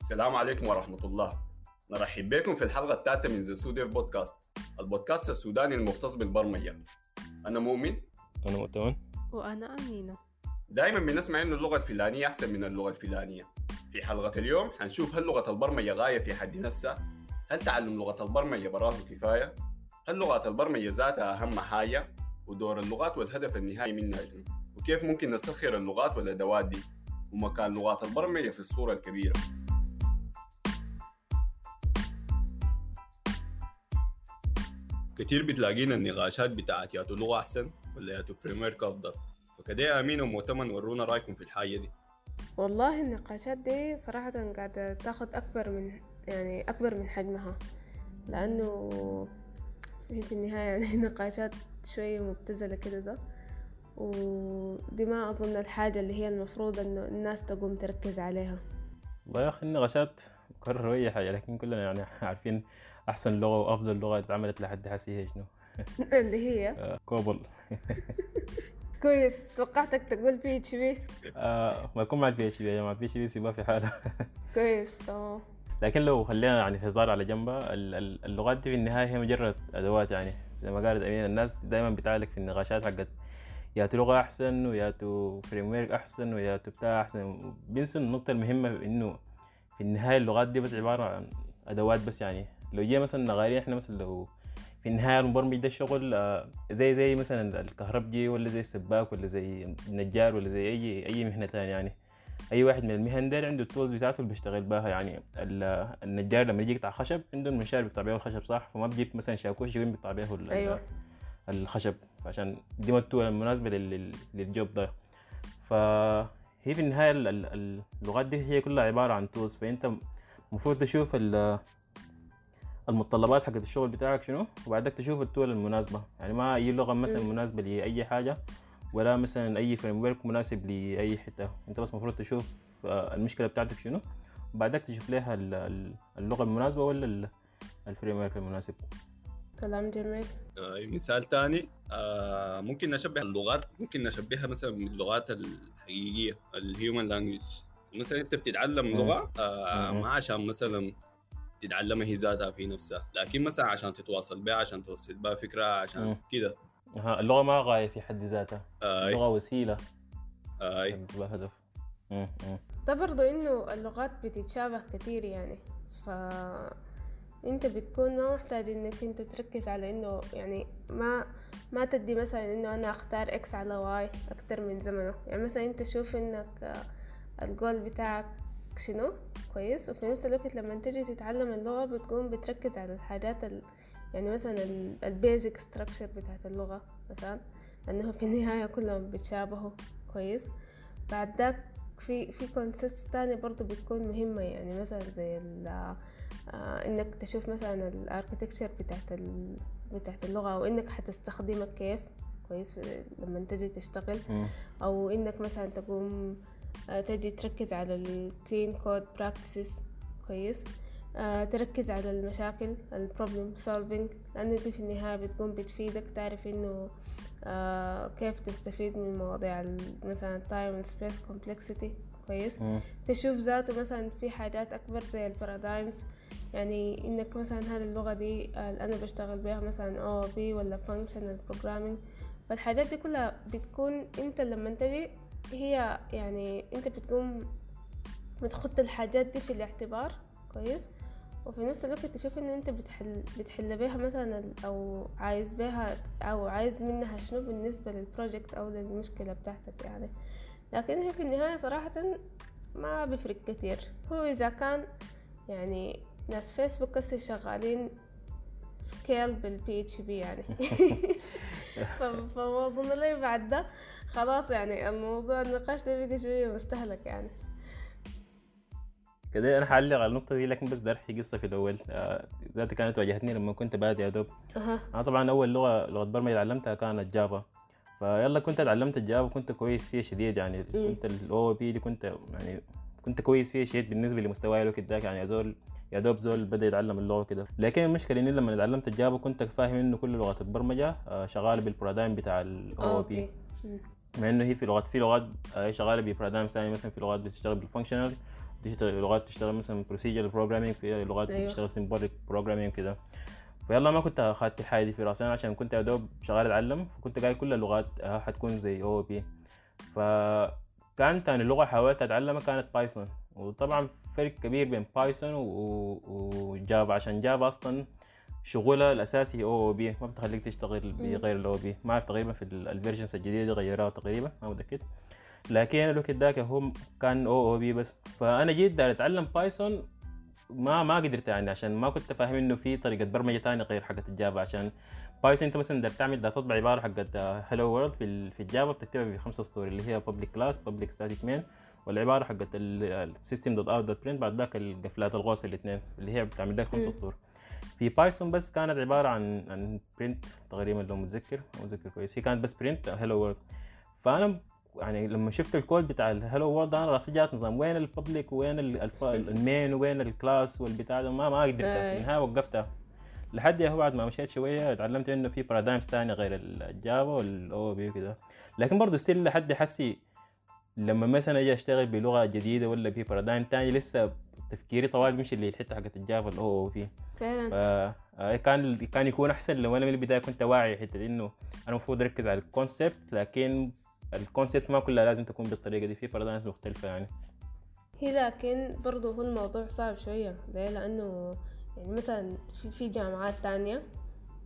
السلام عليكم ورحمة الله. نرحب بكم في الحلقة الثالثة من the SuDev Podcast البودكاست السوداني المختص بالبرمجة. أنا مؤمن. أنا مؤتمن. وأنا أمينة. دائما بنسمع إنه اللغة الفلانية أحسن من اللغة الفلانية. في حلقة اليوم حنشوف هل لغة البرمجة غاية في حد نفسها؟ هل تعلم لغة البرمجة براه كفاية؟ هل لغة البرمجة ذاتها أهم حاجة؟ ودور اللغات والهدف النهائي منها شنو؟ وكيف ممكن نسخر اللغات والأدوات دي؟ ومكان لغات البرمجة في الصورة الكبيرة كتير بتلاقينا النقاشات بتاعت ياتو لغة أحسن ولا ياتو فريم ورك أفضل فكده أمين ومؤتمن ورونا رأيكم في الحاجة دي والله النقاشات دي صراحة قاعدة تاخد أكبر من يعني أكبر من حجمها لأنه هي في النهاية يعني نقاشات شوية مبتذلة كده ده. ودي ما أظن الحاجة اللي هي المفروض إنه الناس تقوم تركز عليها. والله يا أخي النقاشات مكررة أي حاجة لكن كلنا يعني عارفين أحسن لغة وأفضل لغة اتعملت لحد حسي هي شنو؟ اللي هي؟ آه، COBOL كويس. توقعتك تقول PHP ما يكون مع ال PHP يا جماعة. ال PHP سيبها في حالها. كويس تمام. لكن لو خلينا يعني هزار على ال- اللغات دي في النهاية هي مجرد أدوات يعني. زي ما قالت أمينة الناس دايما بتعلق في النقاشات حقت ياتو لغة أحسن وياتو framework أحسن وياتو بتاع أحسن. بينسوا النقطة المهمة إنه في النهاية اللغات دي بس عبارة عن أدوات بس يعني. لو جينا مثلا نقارن إحنا مثلا لو في النهاية المبرمج ده الشغل آه، زي زي مثلا الكهربجي ولا زي السباك ولا زي النجار ولا زي أي أي مهنة تانية يعني. أي واحد من المهن دي عنده ال tools بتاعته اللي بيشتغل بها يعني ال- النجار لما يجي يقطع خشب عنده المنشار بيقطع بيه الخشب صح فما بيجيب مثلا شاكوش يقوم بيقطع بيه أيوة. الخشب فعشان دي ال tool المناسبه لل- لل- لل job ده فهي في النهاية ال- ال- اللغات دي هي كلها عبارة عن tools فأنت المفروض تشوف ال- المتطلبات حقت الشغل بتاعك شنو وبعدك تشوف ال tool المناسبة يعني ما أي لغة مثلا. مناسبة لأي حاجة ولا مثلا أي framework مناسب لأي حتة. أنت بس المفروض تشوف آه، المشكلة بتاعتك شنو وبعدك تشوف لها ال- ال- اللغة المناسبة ولا ال- ال framework المناسب. كلام جميل. آه، مثال تاني آه، ممكن نشبه اللغات ممكن نشبهها مثلا باللغات الحقيقية ال human language مثلا أنت بتتعلم مم. ما عشان مثلا تتعلمها هي ذاتها في نفسها لكن مثلا عشان تتواصل بها عشان توصل بها فكرة عشان. كده. اللغة ما غاية في حد ذاتها. اللغة وسيلة. بتبقى هدف مم، مم. ده برضو إنه اللغات بتتشابه كتير يعني. ف أنت بتكون ما محتاج إنك أنت تركز على إنه يعني ما ما تدي مثلا إنه أنا أختار X على Y أكتر من زمنه. يعني مثلا أنت شوف إنك آه، الجول بتاعك شنو؟ كويس. وفي نفس الوقت لما تجي تتعلم اللغة بتقوم بتركز على الحاجات ال... يعني مثلا ال basic structure بتاعت اللغة مثلا لأنه في النهاية كلهم بيتشابهوا كويس. بعد ذاك في في concepts تانية برضو بتكون مهمة يعني مثلا زي ال آه إنك تشوف مثلا ال architecture بتاعت ال بتاعت اللغة أو إنك حتستخدمها كيف كويس لما تجي تشتغل. أو إنك مثلا تقوم آه، تجي تركز على ال clean code practices كويس. تركز على المشاكل ال problem solving لأنه دي في النهاية بتكون بتفيدك تعرف إنه آه، كيف تستفيد من مواضيع مثلا ال time space complexity كويس. تشوف ذاته مثلا في حاجات أكبر زي ال paradigms يعني إنك مثلا هذه اللغة دي آه، اللي أنا بشتغل بيها مثلا OOP ولا functional programming. فالحاجات دي كلها بتكون أنت لما تجي هي يعني أنت بتقوم بتخط الحاجات دي في الاعتبار. كويس. وفي نفس الوقت تشوف انه انت بتحل بتحل بيها مثلا أو عايز بيها أو عايز منها شنو بالنسبة لل project أو للمشكلة بتاعتك يعني. لكن هي في النهاية صراحة ما بيفرق كتير. هو إذا كان يعني ناس فيسبوك هسه شغالين still بال PHP يعني. فما أظن لي بعد ده. خلاص يعني الموضوع النقاش ده بقى شوية مستهلك يعني. كده أنا حعلق على النقطة دي لكن بس دار احكي قصه في الأول. آه، ذاتي كانت واجهتني لما كنت بادئ يا دوب. أها. أنا طبعا أول لغة لغة برمجة تعلمتها كانت Java فيلا كنت اتعلمت ال Java كنت كويس فيها شديد يعني. كنت ال OOP كنت يعني كنت كويس فيها شديد بالنسبة لمستواي الوقت ذاك يعني. زول يا دوب زول بدأ يتعلم اللغة كده. لكن المشكلة إني لما اتعلمت ال Java كنت فاهم إنه كل لغات البرمجة آه، شغاله بال paradigm بتاع ال OOP. مع إنه هي في لغات في لغات آه، شغالة ب paradigm ثاني مثلا في لغات بتشتغل بال functional بتشتغل لغات بتشتغل مثلا procedural programming في لغات أيوة. بتشتغل symbolic programming كده. فيلا ما كنت اخذت الحاجة دي في رأسي. عشان كنت يا دوب شغال أتعلم فكنت قايل كل اللغات آه، حتكون زي OOP فكان تاني لغة حاولت أتعلمها كانت Python وطبعا فرق كبير بين Python و Java عشان Java أصلا شغلها الأساسي OOP ما بتخليك تشتغل بغير ال OOP ما أعرف تقريبا في ال- ال versions الجديدة غيروها تقريبا ما متأكد. لكن الوقت ذاك هو كان OOP بس. فأنا جيت داير أتعلم Python ما ما قدرت يعني عشان ما كنت فاهم إنه في طريقة برمجة ثانية غير حقت ال Java. عشان Python أنت مثلا بدك تعمل بدك تطبع عبارة حقت hello world في في ال Java بتكتبها في خمسة سطور اللي هي public class public static main والعبارة حقت ال system dot out dot print بعد ذاك القفلات القوس الاثنين اللي هي بتعمل لك خمسة مم. سطور في Python بس كانت عبارة عن عن print تقريبا لو متذكر متذكر كويس. هي كانت بس print hello world فأنا يعني لما شفت الكود بتاع ال hello world أنا راسي جات نظام. وين ال public وين ال main وين ال class والبتاع ده. ما ما قدرت. في أي. النهاية وقفتها لحد يا هو بعد ما مشيت شوية اتعلمت إنه في paradigms تانية غير ال Java وال OOP وكده. لكن برضه still لحد حسي لما مثلا أجي أشتغل بلغة جديدة ولا ب paradigm تاني لسه تفكيري طوال بيمشي للحته حقت ال Java ال OOP فعلا. فكان كان يكون أحسن لو أنا من البداية كنت واعي حتة إنه أنا المفروض أركز على ال concept لكن ال concept ما كلها لازم تكون بالطريقة دي في paradigms مختلفة يعني. هي لكن برضه هو الموضوع صعب شوية ليه لأنه يعني مثلا في, في جامعات تانية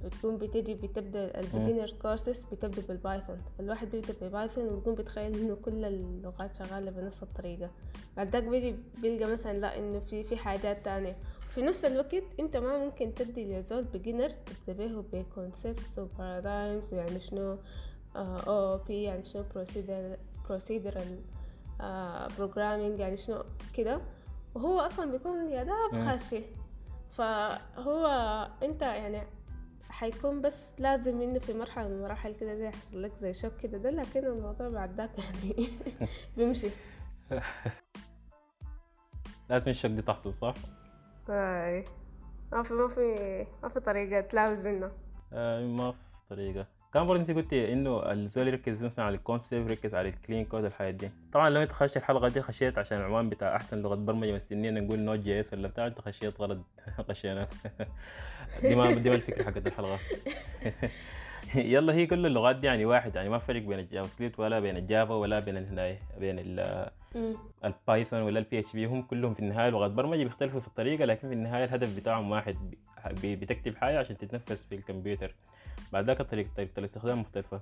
بتكون بتجي بتبدأ ال beginner courses بتبدأ بال Python فالواحد بيبدأ ب Python وبيكون بيتخيل إنه كل اللغات شغالة بنفس الطريقة. بعد ذاك بيجي بيلقى مثلا لا إنه في في حاجات تانية. في نفس الوقت أنت ما ممكن تدي لزول beginner تبدأ به ب concepts و paradigms ويعني شنو OOP يعني شنو procedural programming يعني شنو كده. وهو أصلا بيكون يا مم. خاشي فهو أنت يعني حيكون بس لازم إنه في مرحلة من المراحل كده زي يحصل لك زي shock كده. ده لكن الموضوع بعد ذاك يعني بيمشي. لازم ال shock دي تحصل صح؟ هاي ما في ما في ما في طريقة تلاوز منه. آه ما في طريقة. كان برضه انت قلت إنه الزول يركز مثلا على ال concept يركز على ال clean code الحاجات دي. طبعا لو انت خشيت الحلقة دي خشيت عشان العنوان بتاع أحسن لغة برمجة مستنيين نقول Node.js ولا بتاع انت خشيت غلط. خشينا. دي ما دي ما الفكرة حقت الحلقة. يلا هي كل اللغات دي يعني واحد يعني ما فرق بين ال JavaScript ولا بين ال Java ولا بين الهناية بين. ال Python ولا ال PHP هم كلهم في النهاية لغات برمجة بيختلفوا في الطريقة لكن في النهاية الهدف بتاعهم واحد بتكتب حاجة عشان تتنفذ في الكمبيوتر. بعد ذاك الطريقة طريقه الاستخدام مختلفة.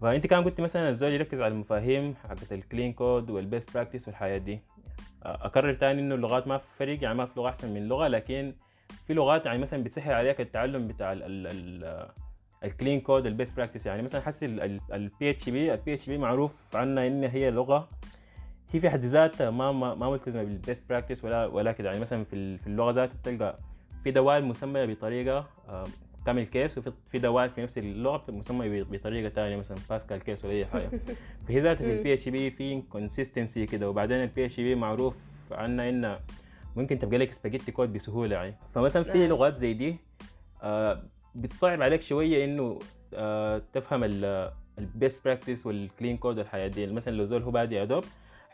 فأنت كان قلت مثلا الزول يركز على المفاهيم حقت ال clean code وال best practice والحاجات دي. اكرر تاني إنه اللغات ما في فرق يعني ما في لغة أحسن من لغة لكن في لغات يعني مثلا بتسهل عليك التعلم بتاع ال ال ال ال clean code ال best practice يعني مثلا حسي البي اتش بي البي اتش بي معروف عنها إن هي لغة هي في حد ذاتها ما ما, ما ملتزمة بال best practice ولا ولا كده. يعني مثلا في ال- في اللغة ذاتها بتلقى في دوال مسمية بطريقة camel case وفي في دوال في نفس اللغة ب- بطريقة ثانية مثلا Pascal case ولا أي حاجة فهي ذاتها في. ال PHP في consistency كده وبعدين ال PHP معروف عنها انه ممكن تبقى لك spaghetti code بسهولة يعني فمثلا في آه. لغات زي دي آه، بتصعب عليك شوية إنه آه، تفهم ال best practice وال clean code والحاجات دي مثلا لو زول هو بادي يا دوب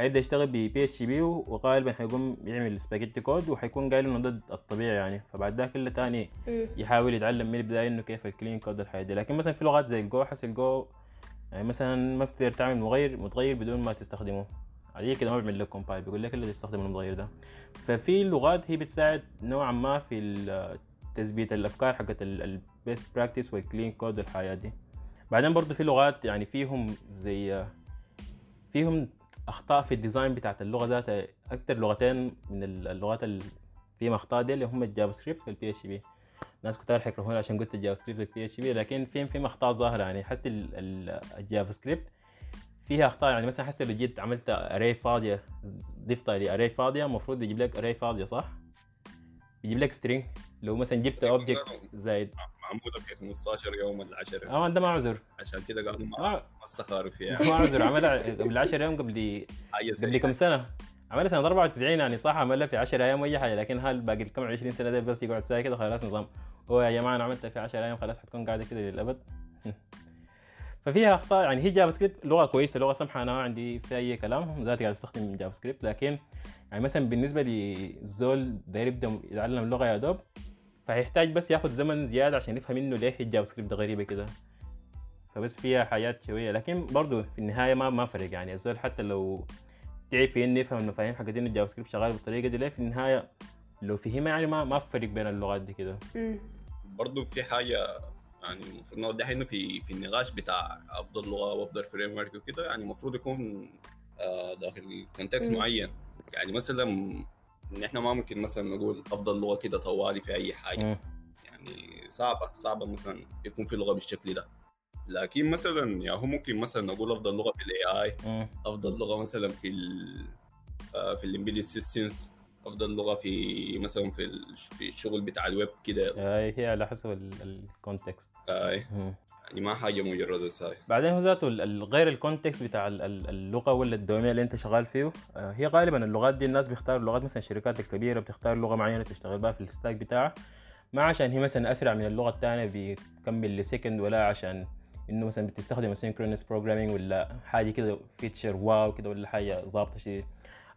هيبدأ يشتغل ب PHP وغالبا حيقوم يعمل spaghetti code وحيكون قايل إنه ضد الطبيعي يعني. فبعد ذاك اللي تاني. يحاول يتعلم من البداية إنه كيف ال clean code والحاجات دي لكن مثلا في لغات زي ال Go حسي ال Go يعني مثلا ما بتقدر تعمل مغير متغير بدون ما تستخدمه. عليه كده ما بيعمل لك compile بيقول لك اللي تستخدم المتغير ده. ففي لغات هي بتساعد نوعا ما في تثبيت الأفكار حقت ال best practice وال clean code والحاجات دي. بعدين برضو في لغات يعني فيهم زي فيهم أخطاء في ال design بتاعت اللغة ذاتها أكثر لغتين من اللغات اللي فيهم اخطاء دي اللي هم الجافا سكريبت والبي اتش بي ناس كتار حيكرهوني عشان قلت الجافا سكريبت والبي اتش بي لكن فيهم فيهم اخطاء ظاهرة يعني. حسيت ال- ال- الجافا سكريبت فيها أخطاء يعني. مثلا حسيت لو جيت عملت اري فاضية ضفتها لاري فاضية المفروض يجيب لك اري فاضية صح؟ يجيب لك سترينج لو مثلا جبت اوبجكت زائد معموله في 15 يوم ولا 10 يوم. آه ده ما عذر. عشان كده قالوا ما ما ما استخاروا فيها. ما عذر عملها قبل 10 يوم قبل قبل كم سنة؟ عملها سنة 94 يعني صح عملها في 10 أيام اي حاجة لكن هل باقي الكم 20 سنة ده بس يقعد ساكت؟ خلاص نظام. هو يا جماعة أنا عملتها في 10 أيام خلاص حتكون قاعدة كده للأبد. ففيها أخطاء يعني هي JavaScript لغة كويسة لغة سمحة أنا ما عندي فيها أي كلام ذاتي قاعد استخدم JavaScript لكن يعني مثلا بالنسبة لزول داير يبدأ يتعلم اللغة يا دوب فهيحتاج بس ياخذ زمن زيادة عشان يفهم إنه ليه ال JavaScript غريبة كده. فبس فيها حاجات شوية. لكن برضو في النهاية ما ما فرق يعني. الزول حتى لو تعب في إنه يفهم المفاهيم حقت إنه ال JavaScript شغال بالطريقة دي ليه في النهاية لو فهمها يعني ما ما فرق بين اللغات دي كده. مم. برضه في حاجة يعني المفروض نوضح إنه في في النقاش بتاع أفضل لغة وأفضل framework وكده يعني المفروض يكون آه، داخل context. معين. يعني مثلا إن إحنا ما ممكن مثلا نقول أفضل لغة كده طوالي في أي حاجة. يعني صعبة صعبة مثلا يكون في لغة بالشكل ده لكن مثلا يا هو ممكن مثلا نقول أفضل لغة في ال AI. أفضل لغة مثلا في ال آه، في ال embedded systems أفضل لغة في مثلا في في الشغل بتاع الويب كده. آه، هي على حسب ال context آه، يعني ما حاجة مجرد ساكت بعدين هو ذاته غير ال context بتاع ال- ال- اللغة ولا ال domain اللي أنت شغال فيه آه، هي غالبا اللغات دي الناس بيختاروا اللغات مثلا الشركات الكبيره بتختار لغة معينة تشتغل بها في ال stack بتاعها ما عشان هي مثلا أسرع من اللغة الثانية بكم millisecond ولا عشان إنه مثلا بتستخدم asynchronous programming ولا حاجة كده feature واو كده ولا حاجة ظابطة شديد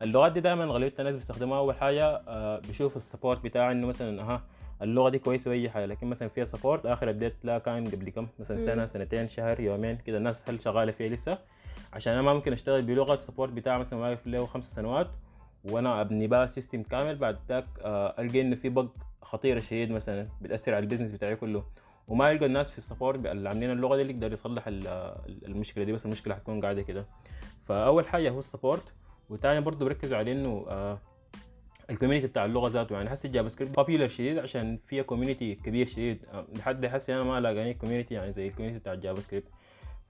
اللغات دي دائما غالبية الناس بيستخدموها أول حاجة آه، بيشوف ال support بتاعها إنه مثلا أها اللغة دي كويسة وأي حاجة لكن مثلا فيها support آخر update لا كان قبل كم مثلا. سنة سنتين شهر يومين كده الناس هل شغالة فيها لسه؟ عشان أنا ما ممكن أشتغل بلغة ال support بتاعها مثلا واقف له خمس سنوات وأنا أبني بقى system كامل بعد ذاك آه، ألقى إنه في bug خطيره شديد مثلا بتاثر على ال business بتاعي كله. وما يلقى الناس في ال support اللي عاملين اللغة دي اللي يقدر يصلح ال- المشكلة دي بس المشكلة حتكون قاعدة كده. فأول حاجة هو ال support. وتاني برضه بركزوا على إنه آه ال community بتاع اللغة ذاته. يعني حسي ال JavaScript popular شديد عشان فيها community كبير شديد. آه، لحد حسي أنا ما لاقاني community يعني زي ال community بتاع ال JavaScript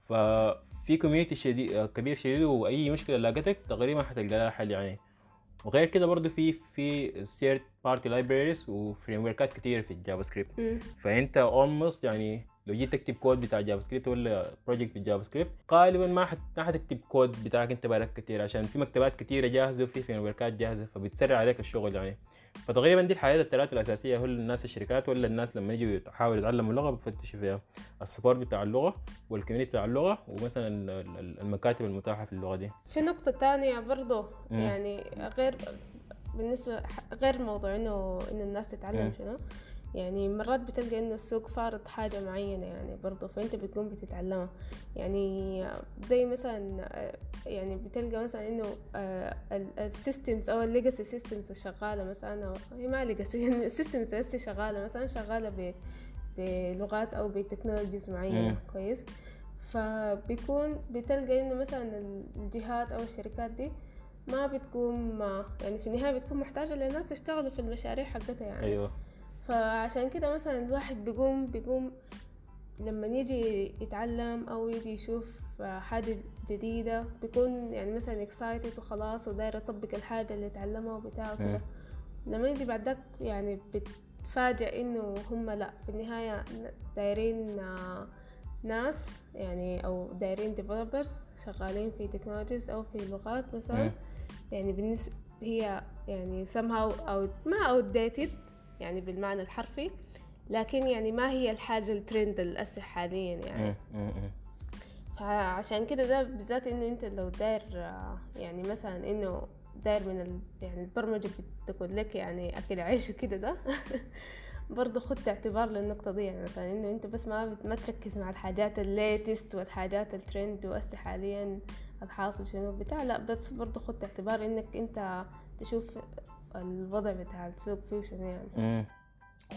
ففي community شديد كبير شديد وأي مشكلة لاقتك تقريبا حتلقى لها حل يعني. وغير كده برضه في في third party libraries و framework ات كتير في ال JavaScript. فأنت almost يعني لو جيت تكتب كود بتاع JavaScript ولا project بال JavaScript غالبا ما حت... ما حتكتب كود بتاعك انت بالك كتير عشان في مكتبات كتيرة جاهزة وفي framework ات جاهزة فبتسرع عليك الشغل يعني فتقريبا دي الحاجات الثلاثة الأساسية هو الناس الشركات ولا الناس لما يجوا يحاولوا يتعلموا اللغة بفتشوا فيها ال support بتاع اللغة وال community بتاع اللغة ومثلا ال- ال- المكاتب المتاحة في اللغة دي في نقطة تانية برضو مم. يعني غير بالنسبة غير موضوع انه إنه الناس تتعلم. شنو يعني مرات بتلقى إنه السوق فارض حاجة معينة يعني برضو فأنت بتقوم بتتعلمها. يعني زي مثلا آه، يعني بتلقى مثلا إنه ال systems أو ال legacy systems الشغالة مثلا أو هي ما legacy ال systems اللي شغالة مثلا شغالة بلغات أو ب technologies معينة مم. كويس؟ فبيكون بتلقى إنه مثلا الجهات أو الشركات دي ما بتقوم يعني في النهاية بتكون محتاجة لناس يشتغلوا في المشاريع حقتها يعني. أيوه. فعشان كده مثلا الواحد بيقوم بيقوم لما يجي يتعلم أو يجي يشوف حاجة جديدة بيكون يعني مثلا اكسايتد وخلاص وداير يطبق الحاجة اللي اتعلمها وبتاع كده لما يجي بعد ذاك يعني بتفاجأ إنه هم لأ في النهاية دايرين آه، ناس يعني أو دايرين developers شغالين في technologies أو في لغات مثلا. مم. يعني بالنسبة هي يعني somehow أو ما outdated. يعني بالمعنى الحرفي لكن يعني ما هي الحاجة الترند الأسح حاليا يعني مم. مم. فعشان كده ده بالذات إنه أنت لو داير يعني مثلا إنه داير من ال... يعني البرمجة بتكون لك يعني أكل عيش وكده ده برضه خد اعتبار للنقطة دي يعني مثلا إنه أنت بس ما ما تركز مع الحاجات ال latest والحاجات الترند وهسه حاليا الحاصل شنو بتاع لا بس برضه خد اعتبار إنك أنت تشوف الوضع بتاع السوق فيه شنو يعني. مم.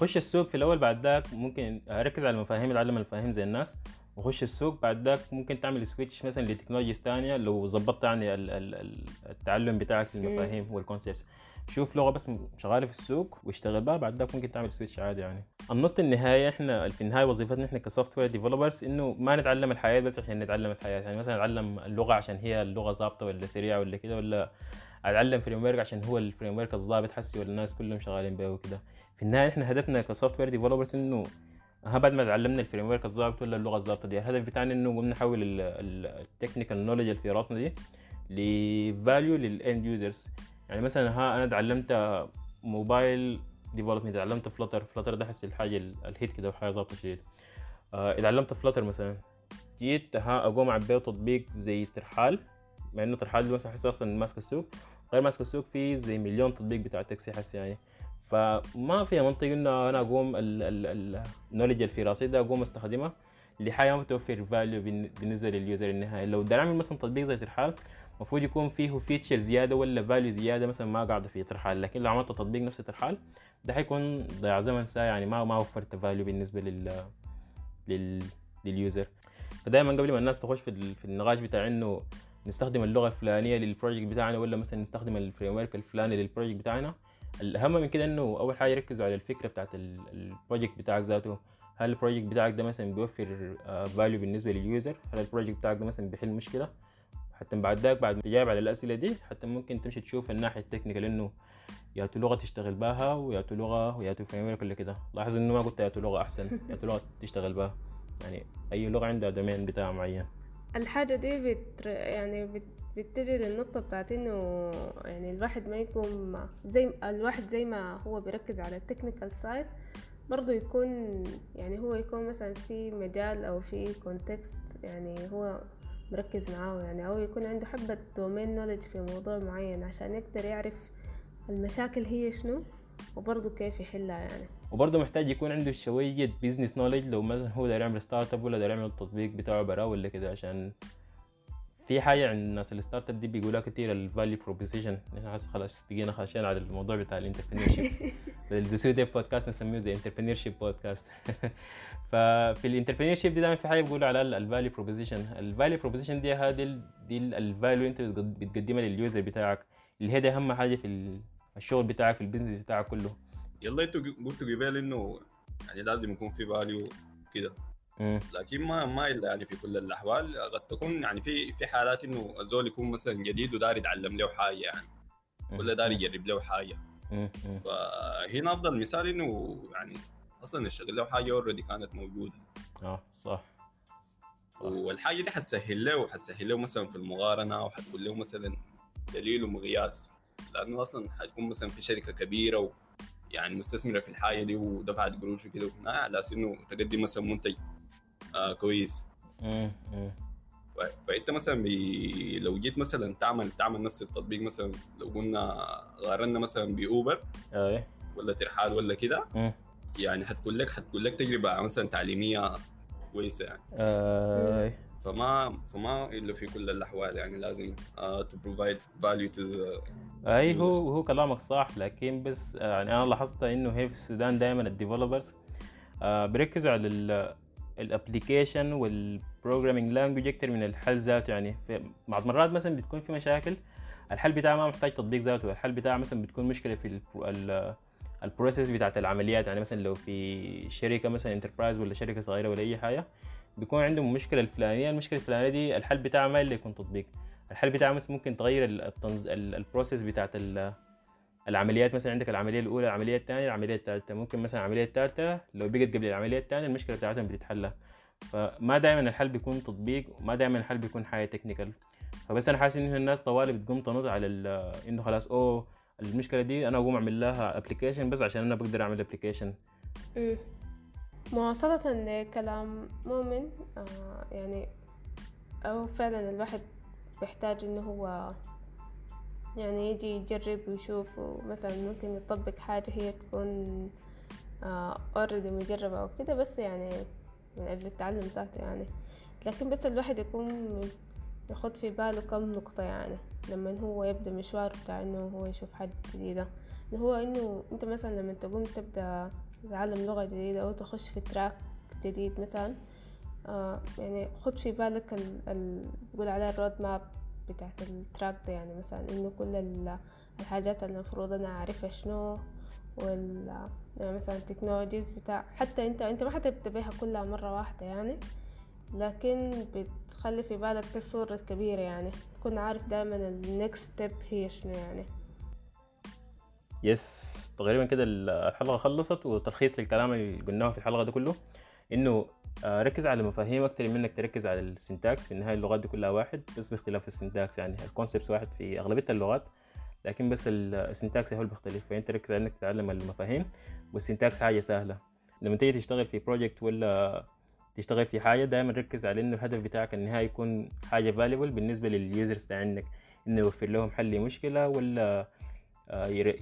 خش السوق في الأول بعد ذاك ممكن ركز على المفاهيم أتعلم المفاهيم زي الناس وخش السوق بعد ذاك ممكن تعمل switch مثلا ل technologies تانية لو ظبطت يعني ال- ال- ال- التعلم بتاعك للمفاهيم وال concepts شوف لغة بس شغالة في السوق واشتغل بها بعد ذاك ممكن تعمل switch عادي يعني. النقطة النهايه إحنا في النهاية وظيفتنا إحنا ك software developers إنه ما نتعلم الحياة بس عشان نتعلم الحياة. يعني مثلا نتعلم اللغة عشان هي اللغة ظابطة ولا سريعة ولا كده ولا أتعلم framework عشان هو ال framework الظابط حسي ولا الناس كلهم شغالين به وكده. في النهاية إحنا هدفنا ك software developers إنه ها بعد ما تعلمنا ال framework الظابط ولا اللغة الظابطه دي الهدف بتاعنا إنه قمنا نحول ال technical knowledge اللي في راسنا دي ل value لل end users يعني مثلا ها أنا تعلمت mobile development تعلمت Flutter Flutter ده حس الحاجة ال- hit كده وحاجة ظابطة شديد. آه اتعلمت Flutter مثلا جيت ها أقوم أعبيه تطبيق زي ترحال. مع إنه ترحال ده مثلا حس أصلا ماسك السوق. غير ماسك السوق فيه زي مليون تطبيق بتاع تاكسي حس يعني. فما فيها منطق إنه أنا أقوم ال knowledge اللي في راسي ده أقوم استخدمها لحاجة ما بتوفر value بالنسبة لل user النهائي. لو بدي أعمل مثلا تطبيق زي ترحال المفروض يكون فيه feature زيادة ولا value زيادة مثلا ما قاعدة في ترحال لكن لو عملت تطبيق نفس ترحال ده حيكون ضياع زمن ساعة يعني ما ما وفرت value بالنسبة لل لل لل user. فدائما قبل ما الناس تخش في, في النقاش بتاع إنه نستخدم اللغة الفلانية لل project بتاعنا ولا مثلا نستخدم ال framework الفلاني لل project بتاعنا. الأهم من كده إنه أول حاجة يركزوا على الفكرة بتاعت ال- ال project بتاعك ذاته. هل ال project بتاعك ده مثلا بيوفر value بالنسبة لل user هل ال project بتاعك ده مثلا بيحل مشكلة؟ حتى بعد ذاك بعد ما تجاوب على الأسئلة دي حتى ممكن تمشي تشوف الناحيه ال technical إنه ياتوا لغة تشتغل بها وياتوا لغة وياتوا framework ولا كده. لاحظ إنه ما قلت ياتوا لغة أحسن ياتوا لغة تشتغل بها. يعني أي لغة عندها domain بتاعها معين. الحاجة دي بت يعني بت بتجي للنقطة بتاعت إنه يعني الواحد ما يكون زي الواحد زي ما هو بيركز على ال technical side برضه يكون يعني هو يكون مثلا في مجال أو في context يعني هو مركز معاه يعني أو يكون عنده حبة domain knowledge في موضوع معين عشان يقدر يعرف المشاكل هي شنو. وبرضه كيف يحلها يعني. وبرضه محتاج يكون عنده شوية business knowledge لو مثلا هو داير يعمل startup ولا داير يعمل التطبيق بتاعه براه ولا كده عشان في حاجة عند الناس ال startup دي بيقولها كتير ال value proposition إحنا حاسس خلاص بقينا خاشين على الموضوع بتاع ال entrepreneurship زي dev podcast نسميه زي entrepreneurship podcast ففي ال entrepreneurship دي دايما في حاجة بيقولوا على ال value proposition ال value proposition دي هذه دي ال value انت بتقد- بتقدمها لل user بتاعك. اللي هي دي أهم حاجة في الشغل بتاعك في ال business بتاعك كله. يلا أنتوا قلتوا قبل انه يعني لازم يكون في value كده. لكن ما ما إلا يعني في كل الأحوال قد تكون يعني في في حالات إنه الزول يكون مثلا جديد ودار يتعلم له حاجة يعني. ولا دار يجرب له حاجة. فهنا أفضل مثال إنه يعني أصلا يشتغل له حاجة already كانت موجودة. آه صح. والحاجة دي حتسهل له وحتسهل له مثلا في المقارنة وحتقول له مثلا دليل ومقياس. لأنه أصلا حتكون مثلا في شركة كبيرة و يعني مستثمرة في الحاجة دي ودفعت قروش وكده ما على أساس إنه تقدم مثلا منتج آه كويس. مم. ف- فإنت مثلا بي... لو جيت مثلا تعمل تعمل نفس التطبيق مثلا لو قلنا قارنا مثلا بأوبر اي ولا ترحال ولا كده مم. يعني حتقول لك حتقول لك تجربة مثلا تعليمية كويسة يعني فما فما إلا في كل الأحوال يعني لازم provide value to the أي هو. هو كلامك صح لكن بس آه، يعني أنا لاحظت إنه هي في السودان دائما ال developers بيركزوا على ال application وال programming language أكثر من الحل ذاته. يعني في بعض مرات مثلا بتكون في مشاكل الحل بتاعها ما محتاج تطبيق ذاته. الحل بتاعها مثلا بتكون مشكلة في البرو- ال- ال process بتاعت العمليات. يعني مثلا لو في شركة مثلا enterprise ولا شركة صغيرة ولا أي حاجة بيكون عندهم مشكلة الفلانية المشكلة الفلانية دي الحل بتاعها ما اللي يكون تطبيق. الحل بتاعها مثلا ممكن تغير ال- التنظ... ال- ال process بتاعت ال- العمليات. مثلا عندك العملية الأولى العملية الثانية العملية الثالثة. ممكن مثلا العملية الثالثة لو بقت قبل العملية الثانية المشكلة بتاعتهم بتتحل فما دائما الحل بيكون تطبيق وما دائما الحل بيكون حاجة technical فبس أنا حاسس انه الناس طوالي بتقوم تنط على إنه خلاص أوه المشكلة دي أنا اقوم أعمل لها application بس عشان أنا بقدر أعمل application. مواصلة لكلام مؤمن آه يعني أو فعلا الواحد بيحتاج إنه هو يعني يجي يجرب ويشوف ومثلا ممكن يطبق حاجة هي تكون اوريدي مجربة أو كده بس يعني من أجل التعلم ذاته يعني. لكن بس الواحد يكون ياخد في باله كم نقطة يعني لما هو يبدأ مشواره بتاع إنه هو يشوف حاجة جديدة. اللي هو إنه أنت مثلا لما تقوم تبدأ تتعلم لغة جديدة أو تخش في track جديد مثلا. آه يعني خد في بالك ال بقول عليها ال roadmap بتاعت ال track ده يعني مثلا إنه كل ال- الحاجات اللي المفروض أنا أعرفها شنو وال يعني مثلا ال technologies بتاع حتى أنت أنت ما حتبدأ بيها كلها مرة واحدة يعني. لكن بتخلي في بالك في الصورة الكبيرة يعني تكون عارف دايما ال next step هي شنو يعني. yes تقريبا كده الحلقة خلصت وتلخيص للكلام اللي قلناه في الحلقة ده كله إنه آه، ركز على مفاهيم أكتر من إنك تركز على ال syntax. في النهاية اللغات دي كلها واحد بس باختلاف ال syntax يعني ال concepts واحد في أغلبية اللغات لكن بس ال syntax هو اللي بيختلف. فإنت ركز على إنك تتعلم المفاهيم وال syntax حاجة سهلة. لما تيجي تشتغل في project ولا تشتغل في حاجة دائما ركز على إنه الهدف بتاعك النهائي يكون حاجة valuable بالنسبة لل users عندك. إنه يوفر لهم حل لمشكلة ولا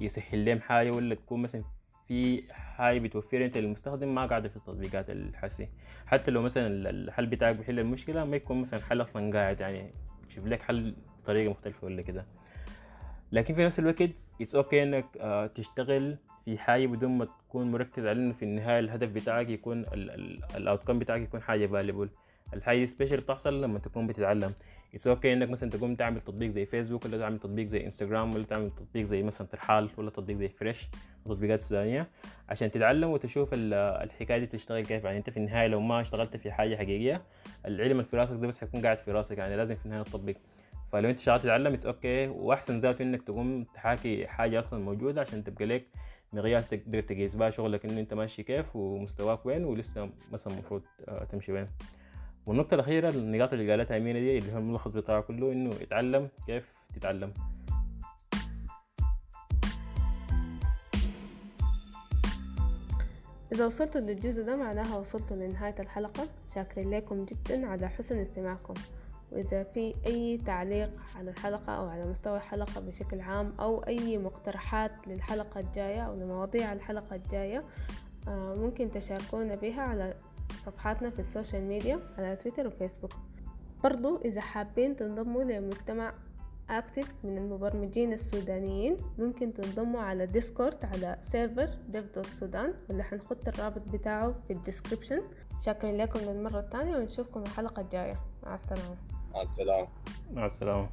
يسهل لهم حاجة ولا تكون مثلا في حاجة بتوفر أنت للمستخدم ما قاعدة في التطبيقات الحسي. حتى لو مثلا الحل بتاعك بيحل المشكلة ما يكون مثلا حل أصلا قاعد يعني شوف لك حل بطريقة مختلفة ولا كده. لكن في نفس الوقت it's okay إنك uh, تشتغل في حاجة بدون ما تكون مركز على إنه في النهاية الهدف بتاعك يكون ال outcome بتاعك يكون حاجة valuable الحاجة special بتحصل لما تكون بتتعلم. it's okay إنك مثلا تقوم تعمل تطبيق زي فيسبوك ولا تعمل تطبيق زي انستغرام ولا تعمل تطبيق زي مثلا ترحال ولا تطبيق زي فريش التطبيقات السودانيه عشان تتعلم وتشوف الحكاية دي بتشتغل كيف. يعني أنت في النهاية لو ما اشتغلت في حاجة حقيقية العلم اللي في راسك ده بس حيكون قاعد في راسك يعني لازم في النهاية تطبق. فلو أنت شغال تتعلم it's okay وأحسن ذاته إنك تقوم تحاكي حاجة أصلا موجودة عشان تبقى لك مقياس تقدر تقيس بها شغلك إنه أنت ماشي كيف ومستواك وين ولسه مثلا المفروض آه، تمشي وين. والنقطة الأخيرة النقاط اللي قالتها أمينة دي اللي هو الملخص بتاعه كله إنه اتعلم كيف تتعلم. إذا وصلتوا للجزء ده معناها وصلتوا لنهاية الحلقة. شاكرين لكم جدا على حسن استماعكم. وإذا في أي تعليق على الحلقة أو على مستوى الحلقة بشكل عام أو أي مقترحات للحلقة الجاية أو لمواضيع الحلقة الجاية آه، ممكن تشاركونا بها على صفحاتنا في ال social media على تويتر وفيسبوك. برضو إذا حابين تنضموا لمجتمع active من المبرمجين السودانيين ممكن تنضموا على ديسكورد على server Dev Dot Sudan واللي حنحط الرابط بتاعه في ال description. شكرا لكم للمرة الثانية ونشوفكم الحلقة الجاية. مع السلامة. مع السلامة. مع السلامة.